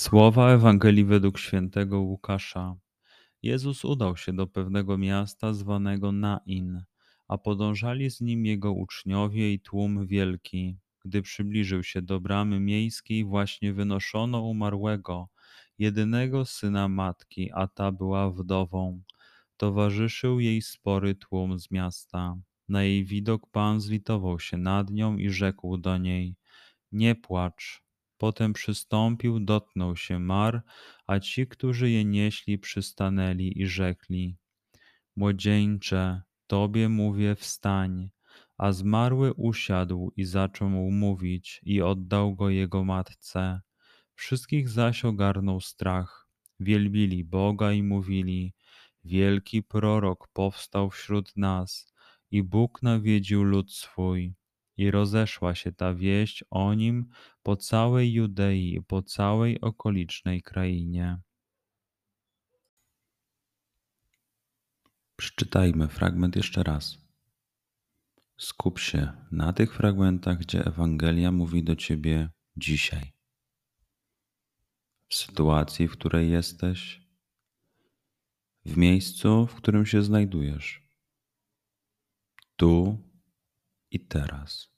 Słowa Ewangelii według świętego Łukasza. Jezus udał się do pewnego miasta zwanego Nain, a podążali z nim jego uczniowie i tłum wielki. Gdy przybliżył się do bramy miejskiej, właśnie wynoszono umarłego, jedynego syna matki, a ta była wdową. Towarzyszył jej spory tłum z miasta. Na jej widok Pan zlitował się nad nią i rzekł do niej: Nie płacz. Potem przystąpił, dotknął się mar, a ci, którzy je nieśli, przystanęli i rzekli: Młodzieńcze, tobie mówię, wstań. A zmarły usiadł i zaczął mu mówić, i oddał go jego matce. Wszystkich zaś ogarnął strach. Wielbili Boga i mówili: Wielki prorok powstał wśród nas, i Bóg nawiedził lud swój. I rozeszła się ta wieść o nim po całej Judei i po całej okolicznej krainie. Przeczytajmy fragment jeszcze raz. Skup się na tych fragmentach, gdzie Ewangelia mówi do ciebie dzisiaj. W sytuacji, w której jesteś, w miejscu, w którym się znajdujesz, tu i teraz.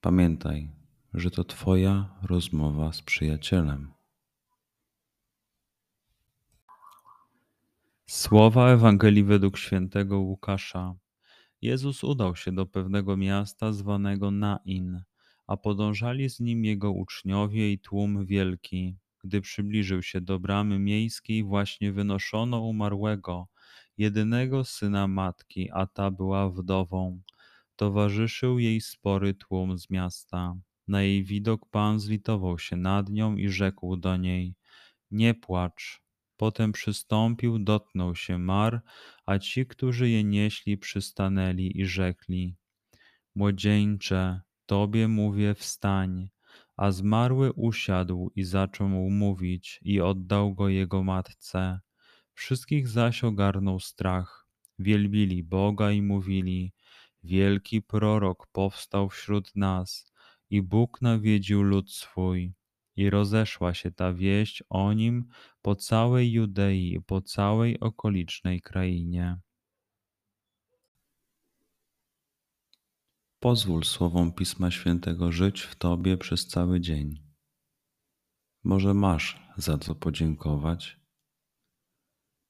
Pamiętaj, że to Twoja rozmowa z przyjacielem. Słowa Ewangelii według świętego Łukasza. Jezus udał się do pewnego miasta zwanego Nain, a podążali z nim jego uczniowie i tłum wielki. Gdy przybliżył się do bramy miejskiej, właśnie wynoszono umarłego, jedynego syna matki, a ta była wdową. Towarzyszył jej spory tłum z miasta. Na jej widok Pan zlitował się nad nią i rzekł do niej: Nie płacz. Potem przystąpił, dotknął się mar, a ci, którzy je nieśli, przystanęli i rzekli: Młodzieńcze, tobie mówię, wstań. A zmarły usiadł i zaczął mówić, i oddał go jego matce. Wszystkich zaś ogarnął strach. Wielbili Boga i mówili: Wielki prorok powstał wśród nas i Bóg nawiedził lud swój. I rozeszła się ta wieść o nim po całej Judei i po całej okolicznej krainie. Pozwól słowom Pisma Świętego żyć w Tobie przez cały dzień. Może masz za co podziękować,